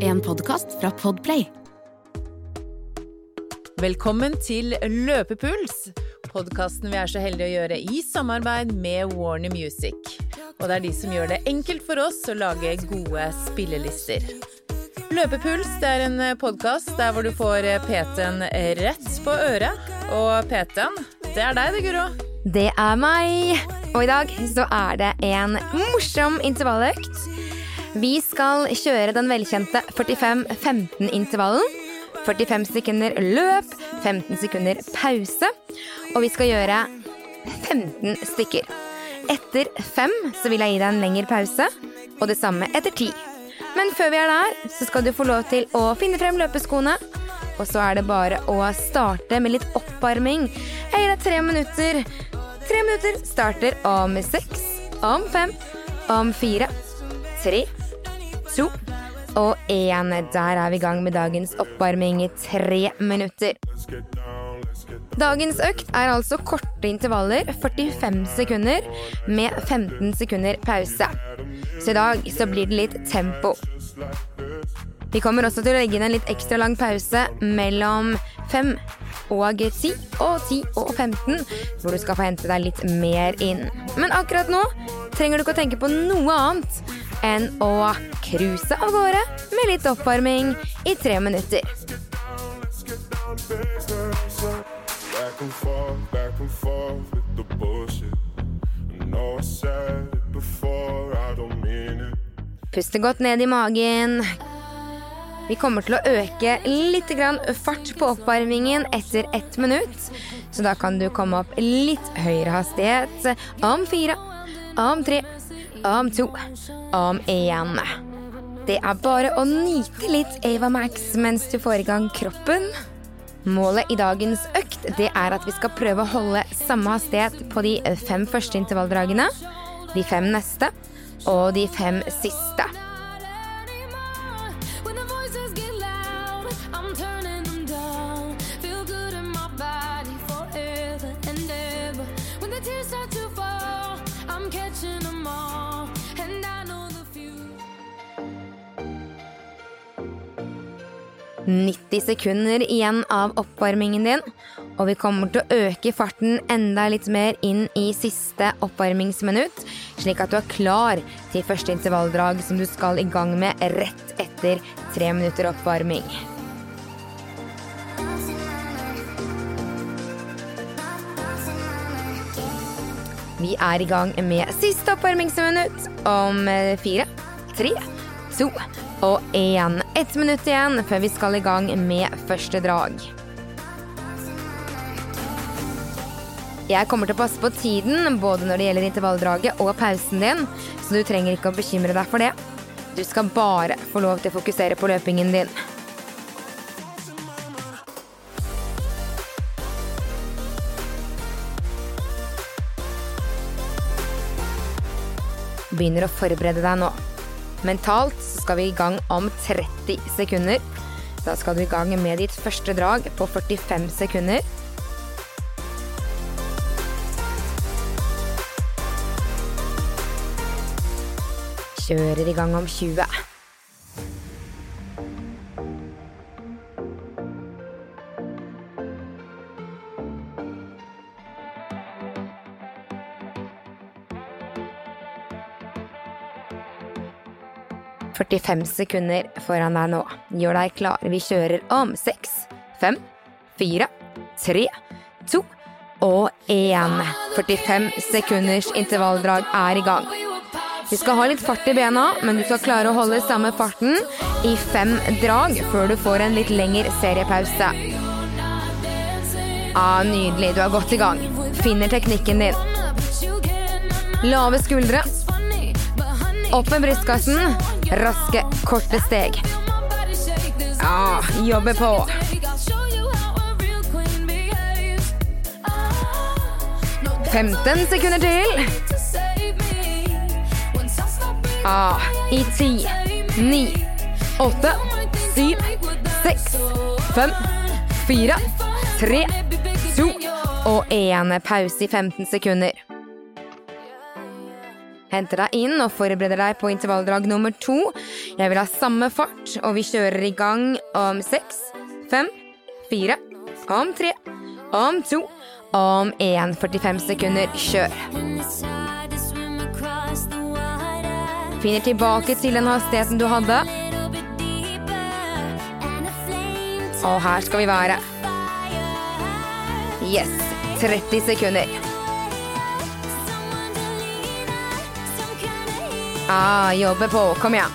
En podkast fra Podplay. Velkommen til Løpepuls, podkasten vi er så heldige å gjøre i samarbeid med Warner Music. Og det er de som gjør det enkelt for oss å lage gode spillelister. Løpepuls det er en podkast der hvor du får PT-en rett på øret. Og PT-en, det er deg det, Guro. Det er meg. Og i dag så er det en morsom intervalløkt. Vi skal kjøre den velkjente 45-15-intervallen. 45 sekunder løp, 15 sekunder pause. Og vi skal gjøre 15 stykker. Etter fem så vil jeg gi deg en lengre pause, og det samme etter ti. Men før vi er der, så skal du få lov til å finne frem løpeskoene. Og så er det bare å starte med litt oppvarming. Jeg gir deg tre minutter. Tre minutter starter om seks, om fem, om fire, tre, to og én. Der er vi i gang med dagens oppvarming i tre minutter. Dagens økt er altså korte intervaller, 45 sekunder, med 15 sekunder pause. Så i dag så blir det litt tempo. Vi kommer også til å legge inn en litt ekstra lang pause mellom 5 og 10 og 10 og 15, hvor du skal få hente deg litt mer inn. Men akkurat nå trenger du ikke å tenke på noe annet enn å cruise av gårde med litt oppvarming i tre minutter. Puste godt ned i magen. Vi kommer til å øke litt grann fart på oppvarmingen etter ett minutt. Så da kan du komme opp litt høyere hastighet om fire, om tre, om to, om én. Det er bare å nyte litt Ava Max mens du får i gang kroppen. Målet i dagens økt det er at vi skal prøve å holde samme hastighet på de fem første intervalldragene, de fem neste og de fem siste. 90 sekunder igjen av oppvarmingen din, og vi kommer til å øke farten enda litt mer inn i siste oppvarmingsminutt, slik at du er klar til første intervalldrag som du skal i gang med rett etter tre minutter oppvarming. Vi er i gang med siste oppvarmingsminutt om eh, fire, tre, to og én. Ett minutt igjen før vi skal i gang med første drag. Jeg kommer til å passe på tiden både når det gjelder intervalldraget og pausen din, så du trenger ikke å bekymre deg for det. Du skal bare få lov til å fokusere på løpingen din. Begynner å forberede deg nå. Mentalt skal vi i gang om 30 sekunder. Da skal du i gang med ditt første drag på 45 sekunder. Kjører i gang om 20. «45 sekunder foran deg nå. Gjør deg klar. Vi kjører om 6, 5, 4, 3, 2 og 1. 45 sekunders intervalldrag er i gang. Du skal ha litt fart i bena, men du skal klare å holde samme farten i fem drag før du får en litt lengre seriepause. Ah, nydelig, du er godt i gang. Finner teknikken din. Lave skuldre. Opp med brystkassen. Raske, korte steg. Ja, jobbe på. 15 sekunder til. Ja, I ti, ni, åtte, syv, seks, fem, fire, tre, to og én. Pause i 15 sekunder. Henter deg inn og forbereder deg på intervalldrag nummer to. Jeg vil ha samme fart, og vi kjører i gang om seks, fem, fire, om tre, om to, om én. 45 sekunder. Kjør. Finner tilbake til den hastigheten du hadde. Og her skal vi være. Yes. 30 sekunder. Ah, jobbe på. Kom igjen.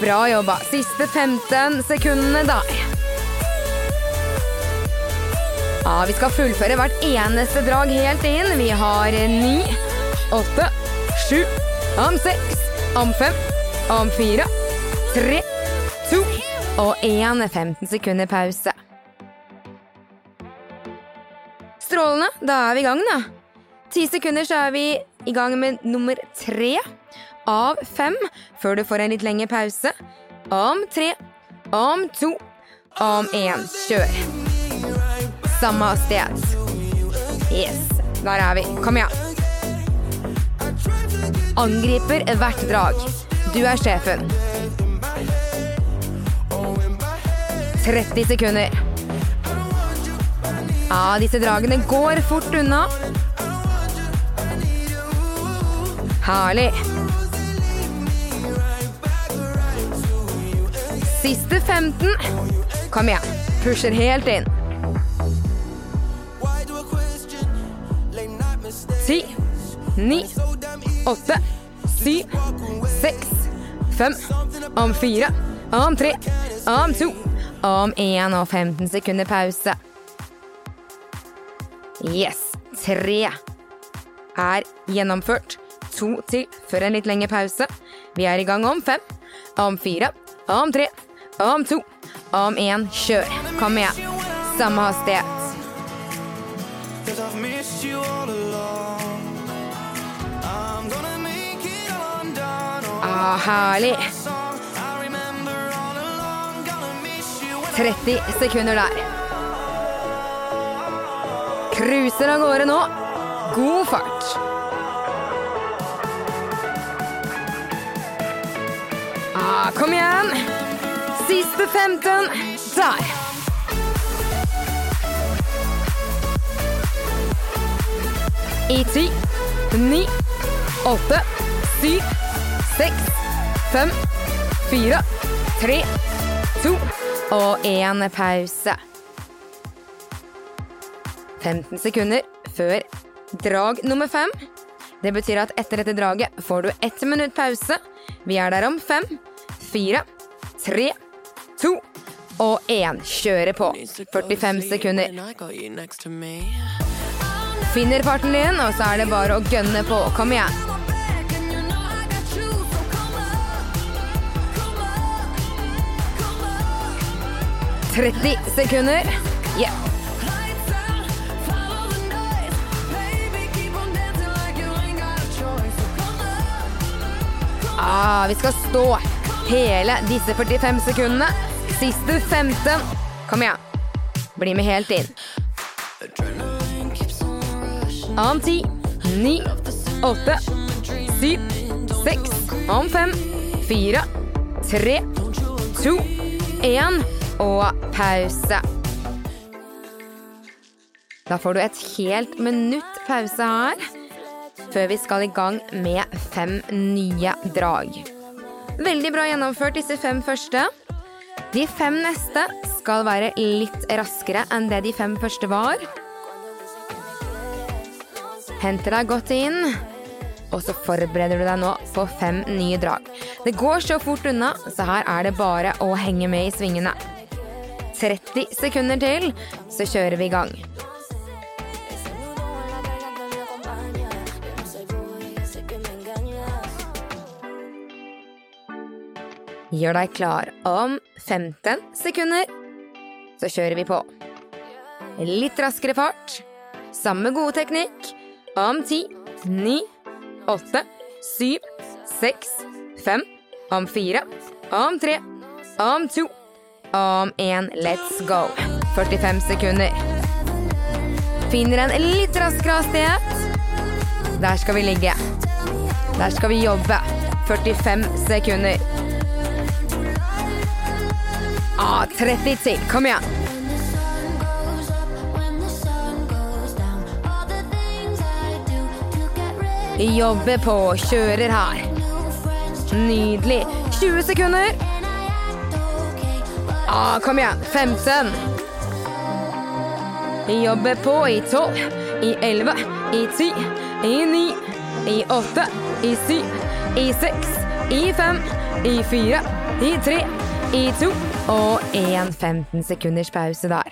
Bra jobba. Siste 15 sekundene da. Ja, vi skal fullføre hvert eneste drag helt inn. Vi har ni, åtte, sju, om seks, om fem, om fire, tre, to og én. 15 sekunder pause. Strålende. Da er vi i gang, da. Ti sekunder så er vi i gang med nummer tre av fem, før du får en litt lengre pause. Om tre, om to, om én. Kjør. Samme sted. Yes, der er vi. Kom igjen. Angriper hvert drag. Du er sjefen. 30 sekunder. Ja, disse dragene går fort unna. Herlig. Siste 15. Kom igjen. Pusher helt inn. Ti, ni, åtte, syv, seks, fem, om fire, om tre, om to, om én og 15 sekunder pause. Yes. Tre er gjennomført. To til før en litt lengre pause. Vi er i gang om fem, om fire, om tre, om to, om én. Kjør. Kom igjen. Samme hastighet. Ah, herlig. song I remember all along. Gonna miss you when 30 sekunder der. Cruiser av gårde nå. God fart. Ah, kom igjen. Siste 15. Der. I ti, ni, åtte, syv, seks, fem, fire, tre, to og én pause. 15 sekunder før drag nummer fem. Det betyr at etter dette draget får du ett minutt pause. Vi er der om fem, fire, tre, to og én. Kjøre på. 45 sekunder. Finner farten din, og så er det bare å gønne på. Kom igjen. 30 sekunder. Yeah. Ah, vi skal stå hele disse 45 sekundene. Siste 15. Kom igjen. Bli med helt inn. Om ti, ni, åtte, syv, seks, om fem, fire, tre, to, én og pause. Da får du et helt minutt pause her, før vi skal i gang med fem nye drag. Veldig bra gjennomført disse fem første. De fem neste skal være litt raskere enn det de fem første var. Henter deg godt inn, og så forbereder du deg nå på fem nye drag. Det går så fort unna, så her er det bare å henge med i svingene. 30 sekunder til, så kjører vi i gang. Gjør deg klar om 15 sekunder, så kjører vi på. Litt raskere fart. Samme gode teknikk. Om ti, ni, åtte, syv, seks, fem, om fire, om tre, om to, om én. Let's go. 45 sekunder. Finner en litt raskere hastighet. Der skal vi ligge. Der skal vi jobbe. 45 sekunder. Ah, 30 til. Kom igjen. Jobber på, kjører her. Nydelig. 20 sekunder. Ah, kom igjen. 15. Vi jobber på i 12, i 11, i 10, i 9, i 8, i 7, i 6, i 5, i 4, i 3, i 2 og 1 15 sekunders pause der.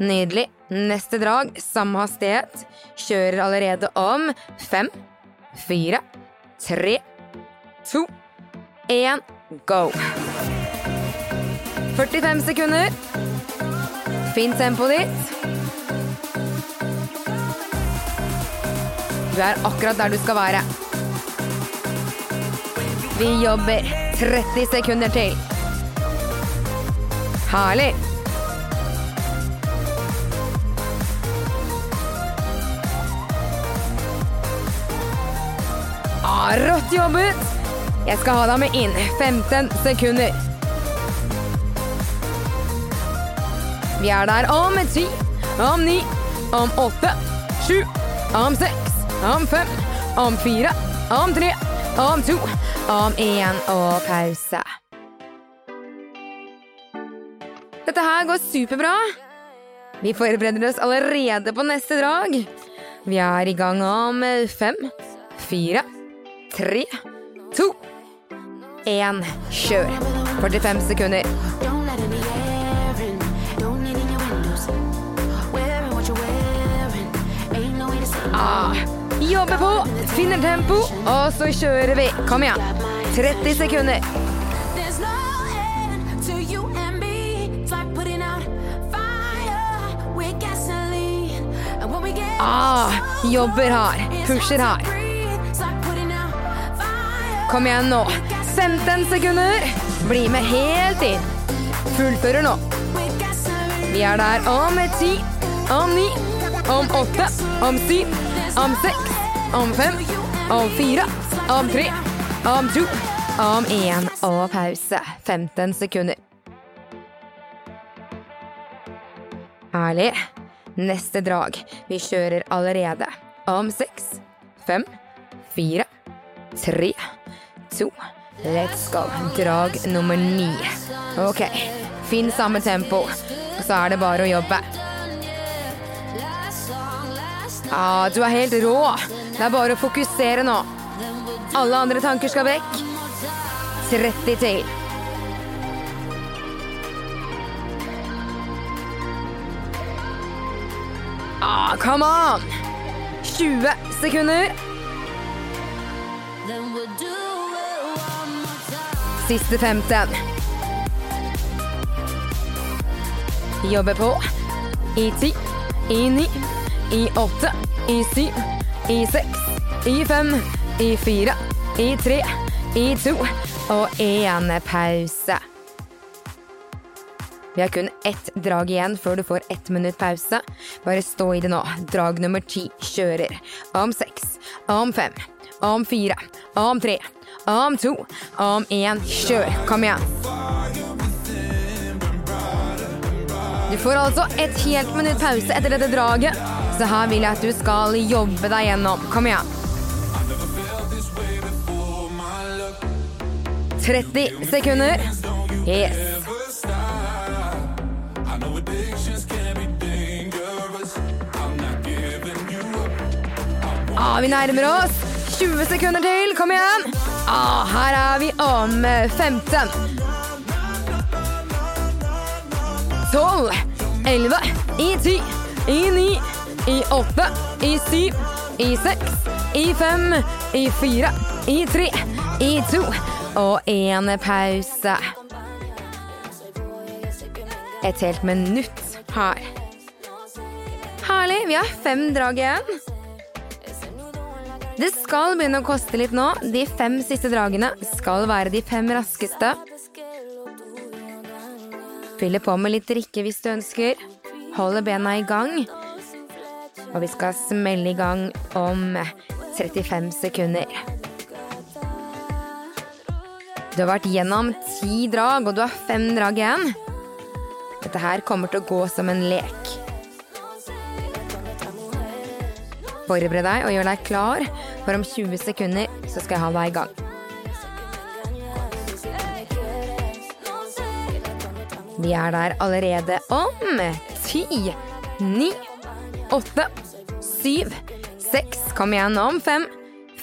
Nydelig. Neste drag, samme hastighet. Kjører allerede om fem, fire, tre, to, én, go. 45 sekunder. Finn tempoet ditt. Du er akkurat der du skal være. Vi jobber 30 sekunder til. Herlig. Ah, rått jobbet! Jeg skal ha deg med inn. 15 sekunder. Vi er der om 10, om 9, om 8, 7, om 6, om 5, om 4, om 3, om to, om én og pause. Dette her går superbra. Vi forbereder oss allerede på neste drag. Vi er i gang om fem, fire, tre, to, én. Kjør. 45 sekunder. Ah, jobber på, finner tempo, og så kjører vi. Kom igjen. 30 sekunder. Ah, jobber hard. pusher fire Kom igjen nå. 15 sekunder. Bli med helt inn. Fullfører nå. Vi er der om 10, om 9, om 8, om 7, om 6, om fem, om fire, om tre, om to, om én og pause. 15 sekunder. Herlig. Neste drag. Vi kjører allerede. Om 6, 5, 4, 3, 2, Let's go. Drag nummer ni. Ok. Finn samme tempo. Så er det bare å jobbe. Ah, du er helt rå. Det er bare å fokusere nå. Alle andre tanker skal vekk. 30 til. Ah, come on! 20 sekunder. Siste 15. Jobber på. I 10, i 9, i 8, i 7, i seks, i fem, i fire, i tre, i to og én pause. Vi har kun ett drag igjen før du får ett minutt pause. Bare stå i det nå. Drag nummer ti kjører. Om seks, om fem, om fire, om tre, om to, om én. Kjør. Kom igjen. Du får altså et helt minutt pause etter dette draget, så her vil jeg at du skal jobbe deg gjennom. Kom igjen. 30 sekunder. Yes. Ah, vi nærmer oss. 20 sekunder til. Kom igjen. Ah, her er vi om eh, 15. 12, 11, i 10, i 9, i 8, i 7, i 6, i 5, i 4, i 3, i 2 og en pause. Et helt minutt her. Herlig. Vi har fem drag igjen. Det skal begynne å koste litt nå. De fem siste dragene skal være de fem raskeste. Fyller på med litt drikke hvis du ønsker. Holder bena i gang. Og vi skal smelle i gang om 35 sekunder. Du har vært gjennom ti drag, og du har fem drag igjen. Dette her kommer til å gå som en lek. Forbered deg og gjør deg klar, for om 20 sekunder så skal jeg ha deg i gang. Vi er der allerede om ti, ni, åtte, syv, seks Kom igjen om fem,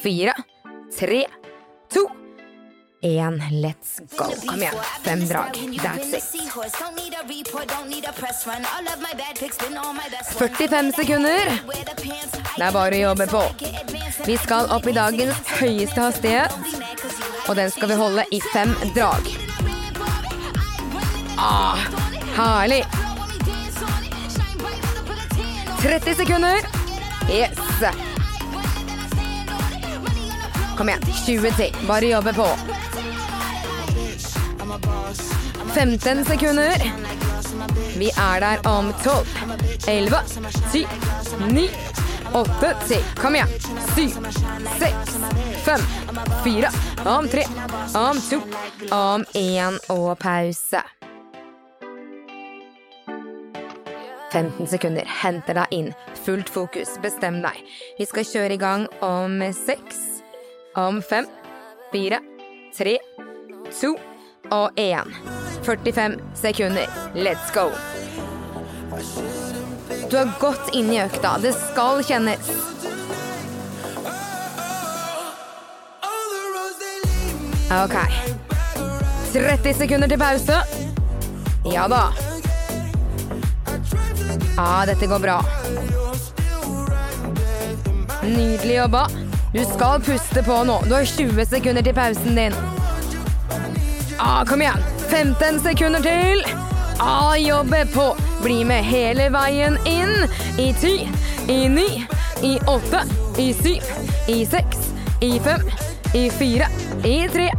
fire, tre, to, én. Let's go. Kom igjen. Fem drag. That's it. 45 sekunder. Det er bare å jobbe på. Vi skal opp i dagens høyeste hastighet, og den skal vi holde i fem drag. Ah, herlig. 30 sekunder. Yes. Kom igjen. 20 til. Bare jobbe på. 15 sekunder. Vi er der om 12, 11, 10, 9, 8 10. Kom igjen. 7, 6, 5, 4, om 3, om 2, om 1 og pause. 15 sekunder. Henter deg inn. Fullt fokus. Bestem deg. Vi skal kjøre i gang om 6, om 5, 4, 3, 2 og 1. 45 sekunder. Let's go. Du er godt inne i økta. Det skal kjennes. Ok. 30 sekunder til pause. Ja da. Ja, dette går bra. Nydelig jobba. Du skal puste på nå. Du har 20 sekunder til pausen din. Ja, kom igjen. 15 sekunder til. Ja, jobbe på. Bli med hele veien inn. I ti, i ni, i åtte, i syv, i seks, i fem, i fire, i tre,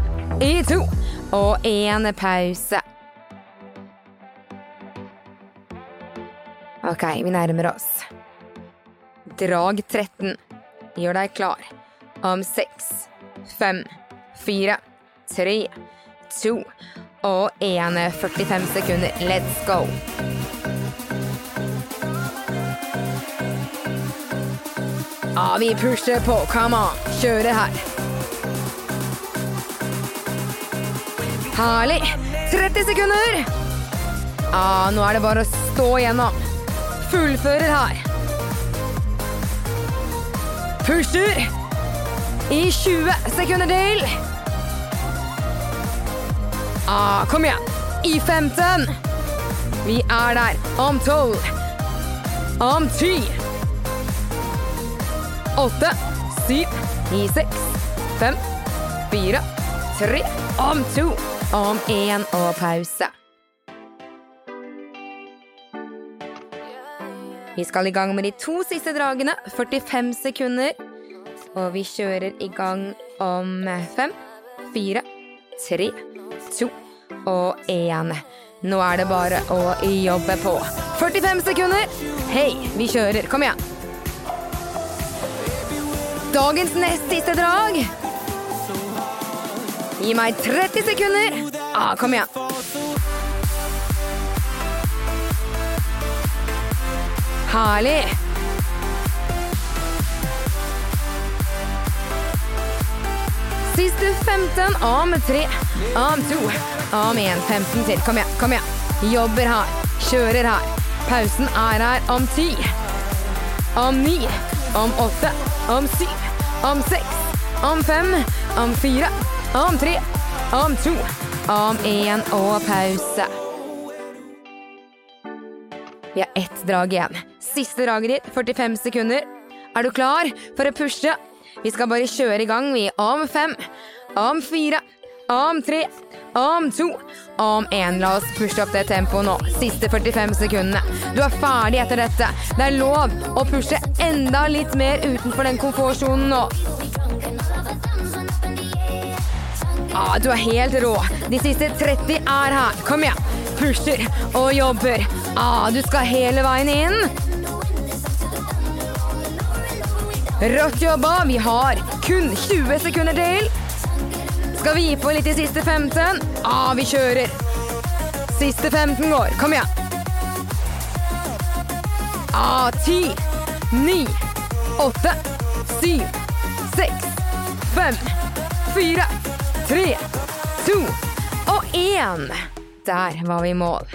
i to og én pause. Ok, vi nærmer oss. Drag 13. Gjør deg klar. Om seks, fem, fire, tre, to og én 45 sekunder. Let's go. Ja, vi pusher på. Come on. Kjører her. Herlig. 30 sekunder. Ja, nå er det bare å stå igjennom. Fullfører her. Pusher. I 20 sekunder til. Ah, kom igjen. I 15. Vi er der om 12. Om 10. 8. 7. I 6. 5. 4. 3. Om 2. Om 1 og pause. Vi skal i gang med de to siste dragene. 45 sekunder. Og vi kjører i gang om fem, fire, tre, to og én. Nå er det bare å jobbe på. 45 sekunder. Hei, vi kjører. Kom igjen. Dagens nest siste drag. Gi meg 30 sekunder. Ah, kom igjen. Herlig. Siste 15 om 3, om 2, om 1. 15 til. Kom igjen, kom igjen. Jobber her. Kjører her. Pausen er her om 10. Om 9. Om 8. Om 7. Om 6. Om 5. Om 4. Om 3. Om 2. Om 1 og pause. Vi har ett drag igjen. Siste draget ditt, 45 sekunder. Er du klar for å pushe? Vi skal bare kjøre i gang, vi. Om fem, om fire, om tre, om to, om én. La oss pushe opp det tempoet nå. Siste 45 sekundene. Du er ferdig etter dette. Det er lov å pushe enda litt mer utenfor den komfortsonen nå. Ah, du er helt rå. De siste 30 er her. Kom igjen. pusher og jobber. Ah, du skal hele veien inn. Rått jobba. Vi har kun 20 sekunder til. Skal vi gi på litt i siste 15? Ah, vi kjører. Siste 15 går. Kom igjen. Ah, 10, 9, 8, 7, 6, 5, 4, 3, 2 og 1. Der var vi i mål.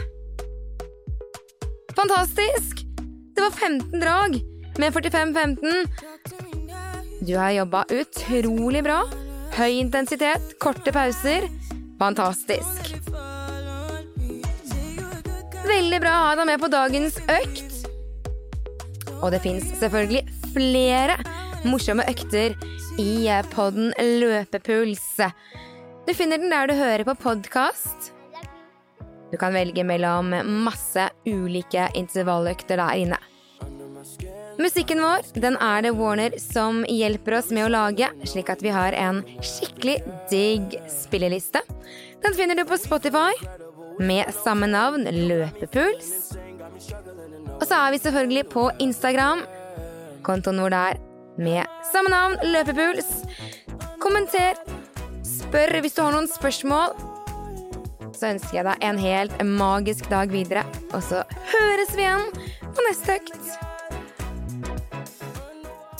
Fantastisk! Det var 15 drag med 45-15. Du har jobba utrolig bra. Høy intensitet, korte pauser. Fantastisk. Veldig bra å ha deg med på dagens økt. Og det fins selvfølgelig flere morsomme økter i podden Løpepuls. Du finner den der du hører på podkast. Du kan velge mellom masse ulike intervalløkter der inne. Musikken vår den er det Warner som hjelper oss med å lage, slik at vi har en skikkelig digg spilleliste. Den finner du på Spotify med samme navn, Løpepuls. Og så er vi selvfølgelig på Instagram, kontoen vår der med samme navn, Løpepuls. Kommenter, spør hvis du har noen spørsmål. Så ønsker jeg deg en helt magisk dag videre, og så høres vi igjen på neste økt.